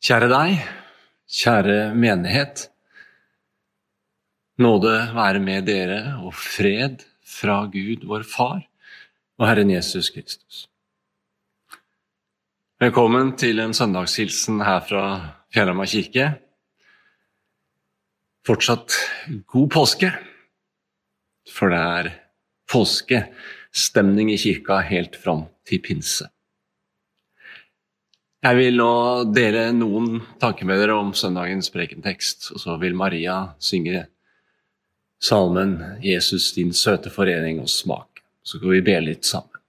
Kjære deg, kjære menighet. Nåde være med dere og fred fra Gud, vår Far, og Herren Jesus Kristus. Velkommen til en søndagshilsen her fra Fjellhamar kirke. Fortsatt god påske, for det er påskestemning i kirka helt fram til pinse. Jeg vil nå dele noen tanker med dere om søndagens prekentekst, og så vil Maria synge salmen 'Jesus, din søte forening og smak'. Så skal vi be litt sammen.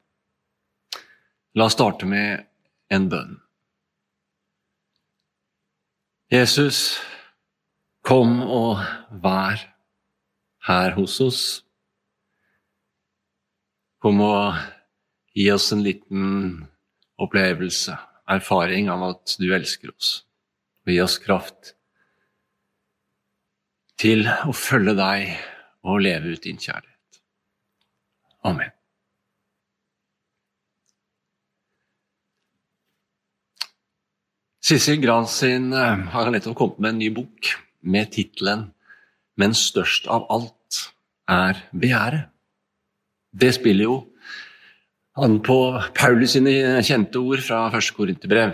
La oss starte med en bønn. Jesus, kom og vær her hos oss. Kom og gi oss en liten opplevelse erfaring av at du elsker oss. Og gi oss kraft til å følge deg og leve ut din kjærlighet. Amen. Sissel Gransin sin har nettopp kommet med en ny bok med tittelen 'Men størst av alt er begjæret'. Det spiller jo han på Paulus sine kjente ord fra første Korinterbrev,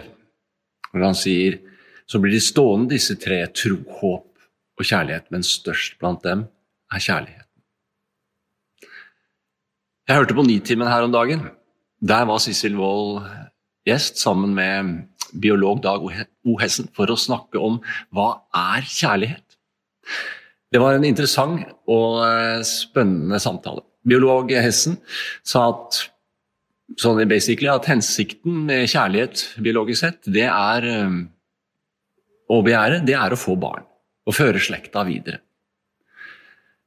hvor han sier så blir de stående, disse tre, tro, håp og kjærlighet, men størst blant dem er kjærligheten. Jeg hørte på Nitimen her om dagen. Der var Sissel Wold gjest sammen med biolog Dag O. Hessen for å snakke om hva er kjærlighet. Det var en interessant og eh, spennende samtale. Biolog Hessen sa at sånn basically at hensikten med kjærlighet biologisk sett, det er eh, å begjære, det er å få barn. Å føre slekta videre.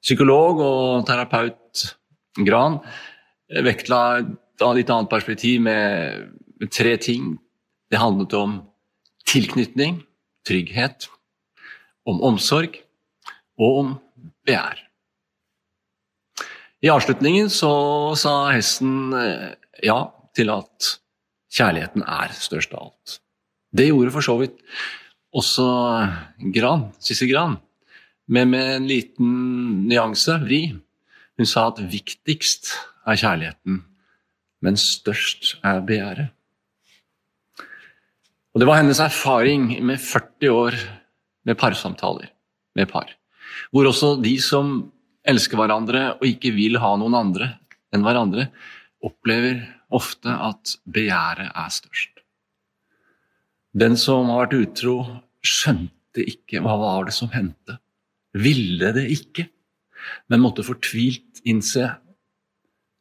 Psykolog og terapeut Gran vektla et litt annet perspektiv med tre ting. Det handlet om tilknytning, trygghet, om omsorg og om begjær. I avslutningen så sa hesten eh, ja til at kjærligheten er størst av alt. Det gjorde for så vidt også Gran, Sissel Gran, men med en liten nyanse, vri. Hun sa at viktigst er kjærligheten, men størst er begjæret. Og Det var hennes erfaring med 40 år med parsamtaler med par, hvor også de som elsker hverandre og ikke vil ha noen andre enn hverandre, opplever ofte at begjæret er størst. Den som har vært utro, skjønte ikke hva var det som hendte. Ville det ikke, men måtte fortvilt innse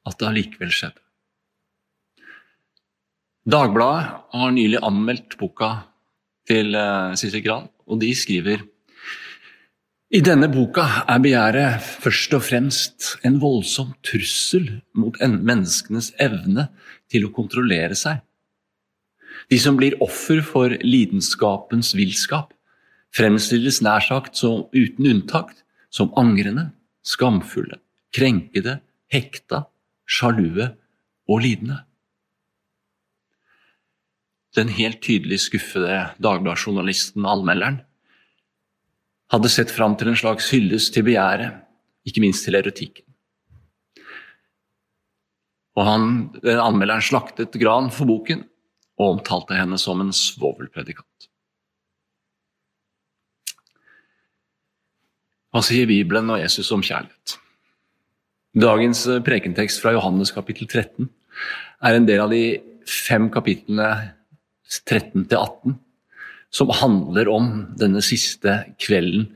at det allikevel skjedde. Dagbladet har nylig anmeldt boka til eh, Sissel Gran, og de skriver i denne boka er begjæret først og fremst en voldsom trussel mot menneskenes evne til å kontrollere seg. De som blir offer for lidenskapens villskap, fremstilles nær sagt som uten unntak som angrende, skamfulle, krenkede, hekta, sjalue og lidende. Den helt tydelig skuffede Dagbladet-journalisten anmelderen hadde sett fram til en slags hyllest til begjæret, ikke minst til erotikken. Og han, Anmelderen slaktet Gran for boken og omtalte henne som en svovelpredikant. Hva sier Bibelen og Jesus om kjærlighet? Dagens prekentekst fra Johannes kapittel 13 er en del av de fem kapitlene 13 til 18 som handler om denne siste kvelden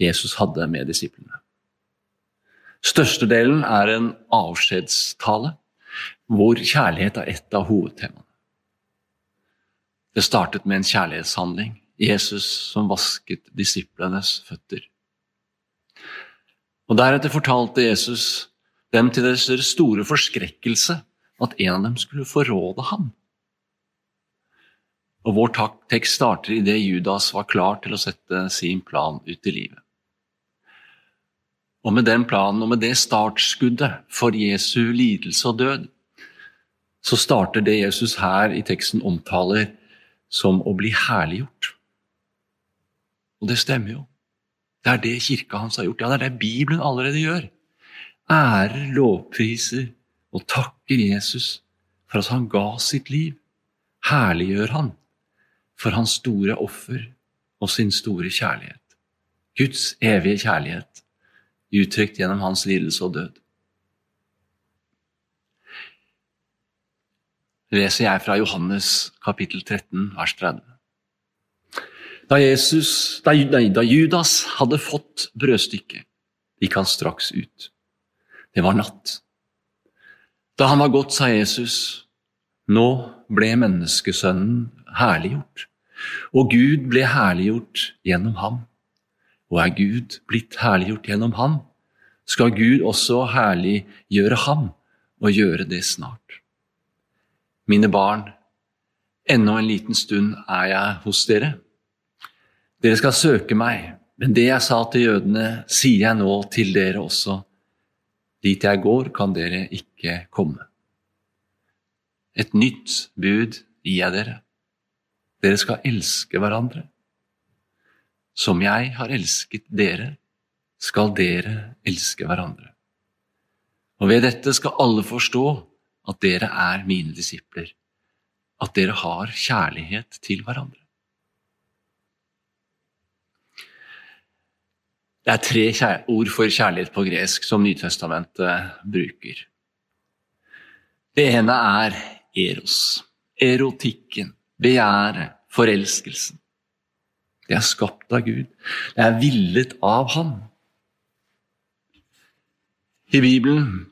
Jesus hadde med disiplene. Størstedelen er en avskjedstale hvor kjærlighet er et av hovedtemaene. Det startet med en kjærlighetshandling. Jesus som vasket disiplenes føtter. Og Deretter fortalte Jesus dem til deres store forskrekkelse at en av dem skulle forråde ham. Og Vår tekst starter idet Judas var klar til å sette sin plan ut i livet. Og med den planen og med det startskuddet for Jesu lidelse og død, så starter det Jesus her i teksten omtaler som å bli herliggjort. Og det stemmer jo. Det er det kirka hans har gjort. Ja, det er det Bibelen allerede gjør. Ærer, lovpriser og takker Jesus for at han ga sitt liv. Herliggjør han for hans store offer og sin store kjærlighet. Guds evige kjærlighet, uttrykt gjennom hans lidelse og død. leser jeg fra Johannes kapittel 13, vers 30. Da, Jesus, da, da Judas hadde fått brødstykket, gikk han straks ut. Det var natt. Da han var gått, sa Jesus, nå ble menneskesønnen herliggjort, og Gud ble herliggjort gjennom ham. Og er Gud blitt herliggjort gjennom ham, skal Gud også herliggjøre ham og gjøre det snart. Mine barn, ennå en liten stund er jeg hos dere. Dere skal søke meg, men det jeg sa til jødene, sier jeg nå til dere også. Dit jeg går, kan dere ikke komme. Et nytt bud gir jeg dere. Dere skal elske hverandre. Som jeg har elsket dere, skal dere elske hverandre. Og ved dette skal alle forstå at dere er mine disipler, at dere har kjærlighet til hverandre. Det er tre ord for kjærlighet på gresk som Nytestamentet bruker. Det ene er eros, erotikken, begjæret, forelskelsen. Det er skapt av Gud. Det er villet av Han. I Bibelen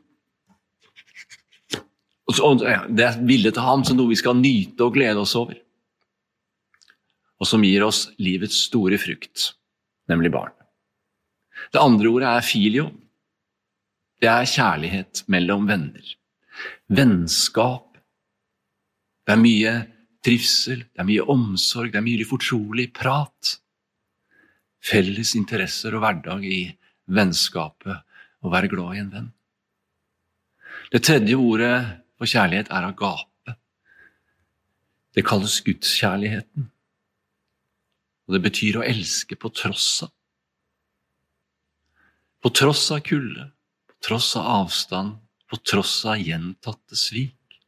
det er villet av ham som noe vi skal nyte og glede oss over. Og som gir oss livets store frukt, nemlig barn. Det andre ordet er filio. Det er kjærlighet mellom venner. Vennskap. Det er mye trivsel, det er mye omsorg, det er mye fortrolig prat. Felles interesser og hverdag i vennskapet, å være glad i en venn. Det tredje ordet for kjærlighet er agape. Det kalles gudskjærligheten. Og det betyr å elske på tross av. På tross av kulde, på tross av avstand, på tross av gjentatte svik,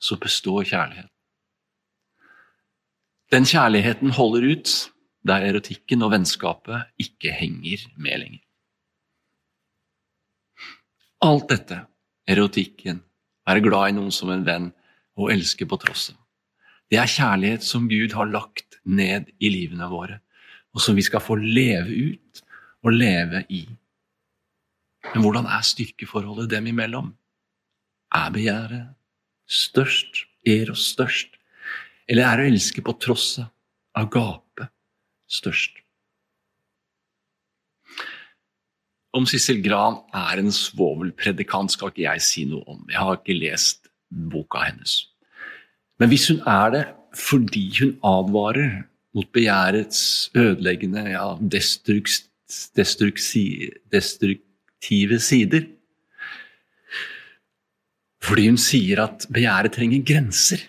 så består kjærligheten. Den kjærligheten holder ut der erotikken og vennskapet ikke henger med lenger. Alt dette, erotikken, være glad i noen som en venn og elske på tross av. Det er kjærlighet som Gud har lagt ned i livene våre, og som vi skal få leve ut og leve i. Men hvordan er styrkeforholdet dem imellom? Er begjæret størst, er oss størst? Eller er å elske på tross av, agape, størst? Om Sissel Gran er en svovelpredikant, skal ikke jeg si noe om. Jeg har ikke lest boka hennes. Men hvis hun er det fordi hun advarer mot begjærets ødeleggende, ja, destruktive sider Fordi hun sier at begjæret trenger grenser,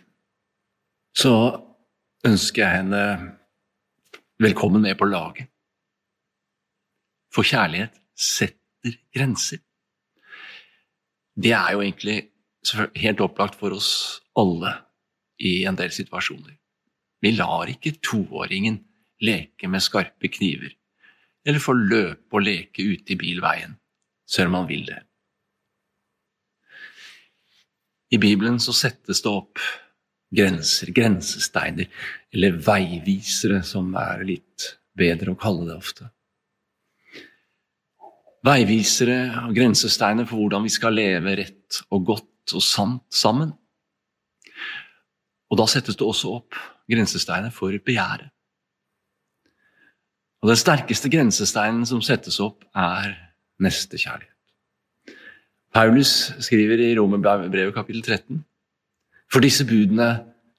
så ønsker jeg henne velkommen med på laget. For kjærlighet setter grenser. Det er jo egentlig helt opplagt for oss alle i en del situasjoner. Vi lar ikke toåringen leke med skarpe kniver, eller få løpe og leke ute i bilveien, selv om han vil det. I Bibelen så settes det opp grenser, grensesteiner, eller veivisere, som er litt bedre å kalle det ofte veivisere og grensesteiner for hvordan vi skal leve rett og godt og sant sammen. Og da settes det også opp grensesteiner for begjæret. Og Den sterkeste grensesteinen som settes opp, er nestekjærlighet. Paulus skriver i Romerbrevet kapittel 13 for disse budene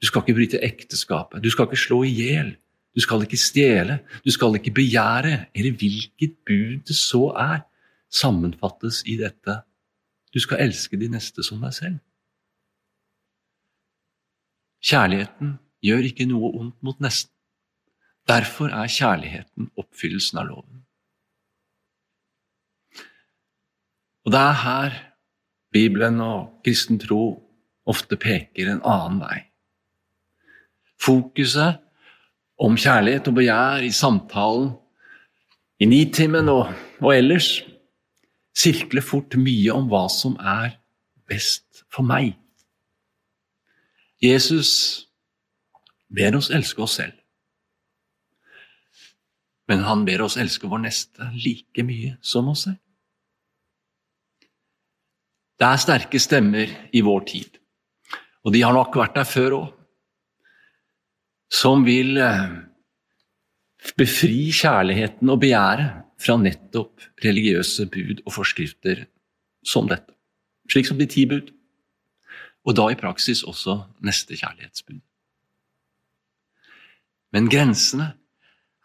du skal ikke bryte ekteskapet, du skal ikke slå i hjel, du skal ikke stjele, du skal ikke begjære, eller hvilket bud det så er sammenfattes i dette du skal elske de neste som deg selv. Kjærligheten gjør ikke noe ondt mot nesten. Derfor er kjærligheten oppfyllelsen av loven. Og det er her Bibelen og kristen tro ofte peker en annen vei. Fokuset om kjærlighet og begjær i samtalen, i nitimen og, og ellers, sirkler fort mye om hva som er best for meg. Jesus ber oss elske oss selv. Men han ber oss elske vår neste like mye som oss selv. Det er sterke stemmer i vår tid, og de har nok vært der før òg, som vil eh, befri kjærligheten og begjæret fra nettopp religiøse bud og forskrifter som dette, slik som de ti bud, og da i praksis også neste kjærlighetsbud. Men grensene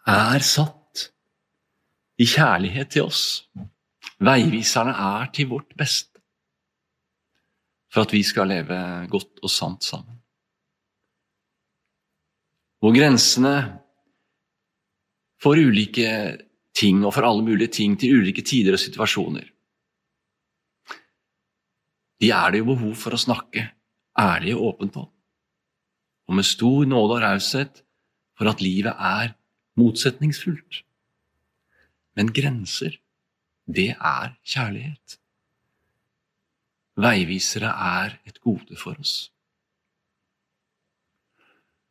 er satt i kjærlighet til oss. Veiviserne er til vårt beste for at vi skal leve godt og sant sammen. Hvor grensene for ulike ting og for alle mulige ting til ulike tider og situasjoner De er det jo behov for å snakke ærlig og åpent om. Og med stor nåde og raushet for at livet er motsetningsfullt. Men grenser, det er kjærlighet. Veivisere er et gode for oss.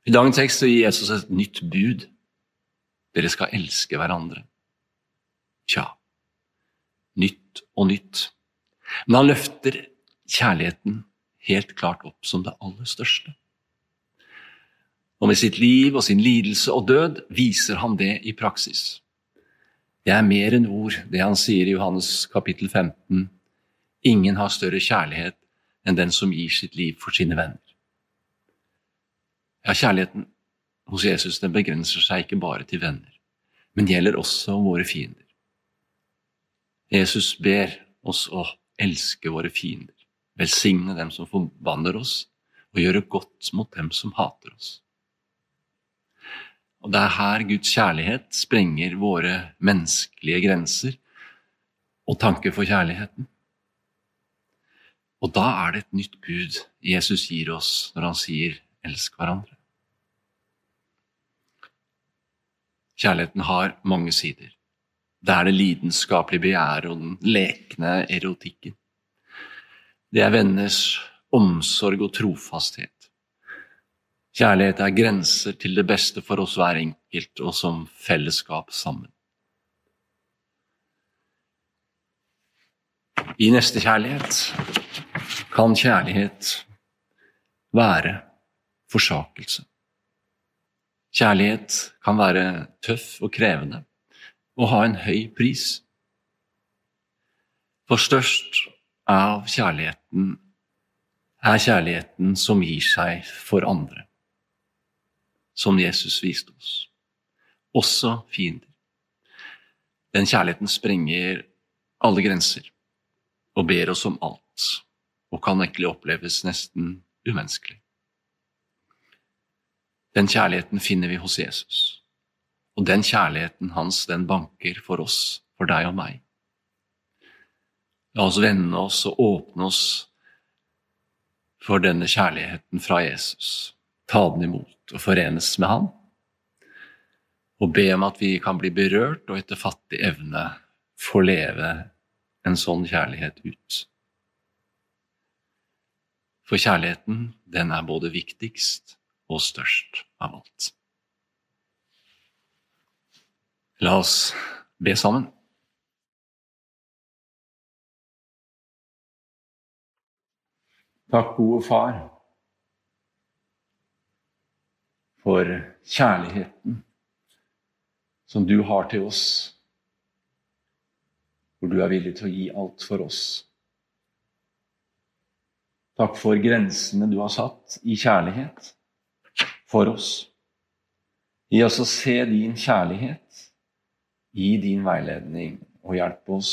I dagens tekst gir Jesus et nytt bud. Dere skal elske hverandre. Tja, nytt og nytt. Men han løfter kjærligheten helt klart opp som det aller største. Og med sitt liv og sin lidelse og død viser han det i praksis. Det er mer enn ord, det han sier i Johannes kapittel 15. Ingen har større kjærlighet enn den som gir sitt liv for sine venner. Ja, kjærligheten hos Jesus den begrenser seg ikke bare til venner, men gjelder også våre fiender. Jesus ber oss å elske våre fiender, velsigne dem som forbanner oss, og gjøre godt mot dem som hater oss. Og Det er her Guds kjærlighet sprenger våre menneskelige grenser og tanker for kjærligheten. Og da er det et nytt bud Jesus gir oss når han sier 'elsk hverandre'. Kjærligheten har mange sider. Det er det lidenskapelige begjæret og den lekne erotikken. Det er venners omsorg og trofasthet. Kjærlighet er grenser til det beste for oss hver enkelt og som fellesskap sammen. I nestekjærlighet kan kjærlighet være forsakelse. Kjærlighet kan være tøff og krevende og ha en høy pris. For størst av kjærligheten er kjærligheten som gir seg for andre, som Jesus viste oss, også fiender. Den kjærligheten sprenger alle grenser og ber oss om alt og kan egentlig oppleves nesten umenneskelig. Den kjærligheten finner vi hos Jesus, og den kjærligheten hans den banker for oss, for deg og meg. La oss vende oss og åpne oss for denne kjærligheten fra Jesus, ta den imot og forenes med Han, og be om at vi kan bli berørt og etter fattig evne få leve en sånn kjærlighet ut. For kjærligheten, den er både viktigst og størst av alt. La oss be sammen. Takk, gode Far, for kjærligheten som du har til oss, hvor du er villig til å gi alt for oss. Takk for grensene du har satt i kjærlighet for oss. Gi oss å se din kjærlighet i din veiledning, og hjelp oss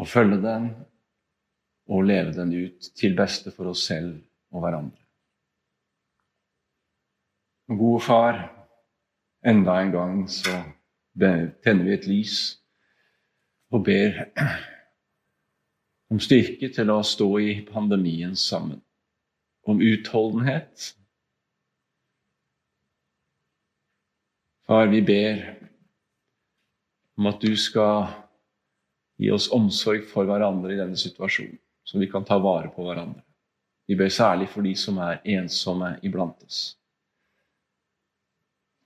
å følge den og leve den ut til beste for oss selv og hverandre. Gode Far, enda en gang så tenner vi et lys og ber om styrke til å stå i pandemien sammen. Om utholdenhet. Far, vi ber om at du skal gi oss omsorg for hverandre i denne situasjonen, så vi kan ta vare på hverandre. Vi ber særlig for de som er ensomme iblant oss.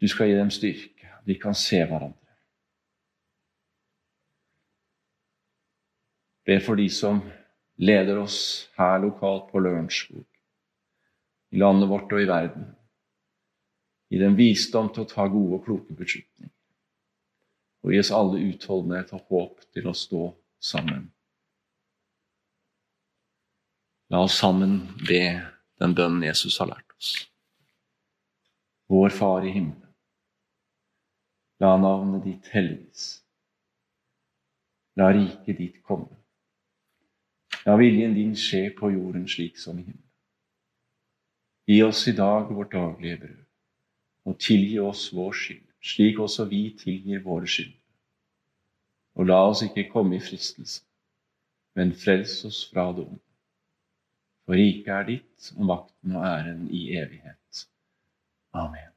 Du skal gi dem styrke. De kan se hverandre. Be for de som leder oss her lokalt på Lørenskog, i landet vårt og i verden. Gi dem visdom til å ta gode og kloke beslutninger. Og gi oss alle utholdenhet og håp til å stå sammen. La oss sammen be den bønnen Jesus har lært oss. Vår Far i himmelen. La navnet ditt helliges. La riket ditt komme. La viljen din skje på jorden slik som i himmelen. Gi oss i dag vårt daglige brød, og tilgi oss vår skyld, slik også vi tilgir våre skyld. Og la oss ikke komme i fristelse, men frels oss fra det onde. For riket er ditt, og makten og æren i evighet. Amen.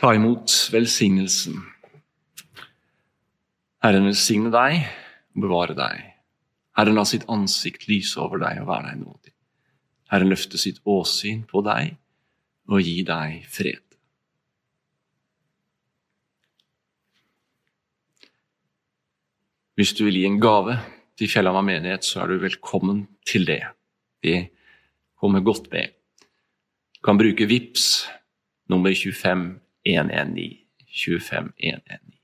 Ta imot velsignelsen. Herren velsigne deg og bevare deg. Herren la sitt ansikt lyse over deg og være deg nådig. Herren løfte sitt åsyn på deg og gi deg fred. Hvis du vil gi en gave til Fjellhamar menighet, så er du velkommen til det. Det kommer godt med. Du kan bruke VIPS nummer 25119. 25119.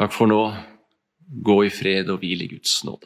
Takk for nå. Gå i fred og hvil i Guds nåde.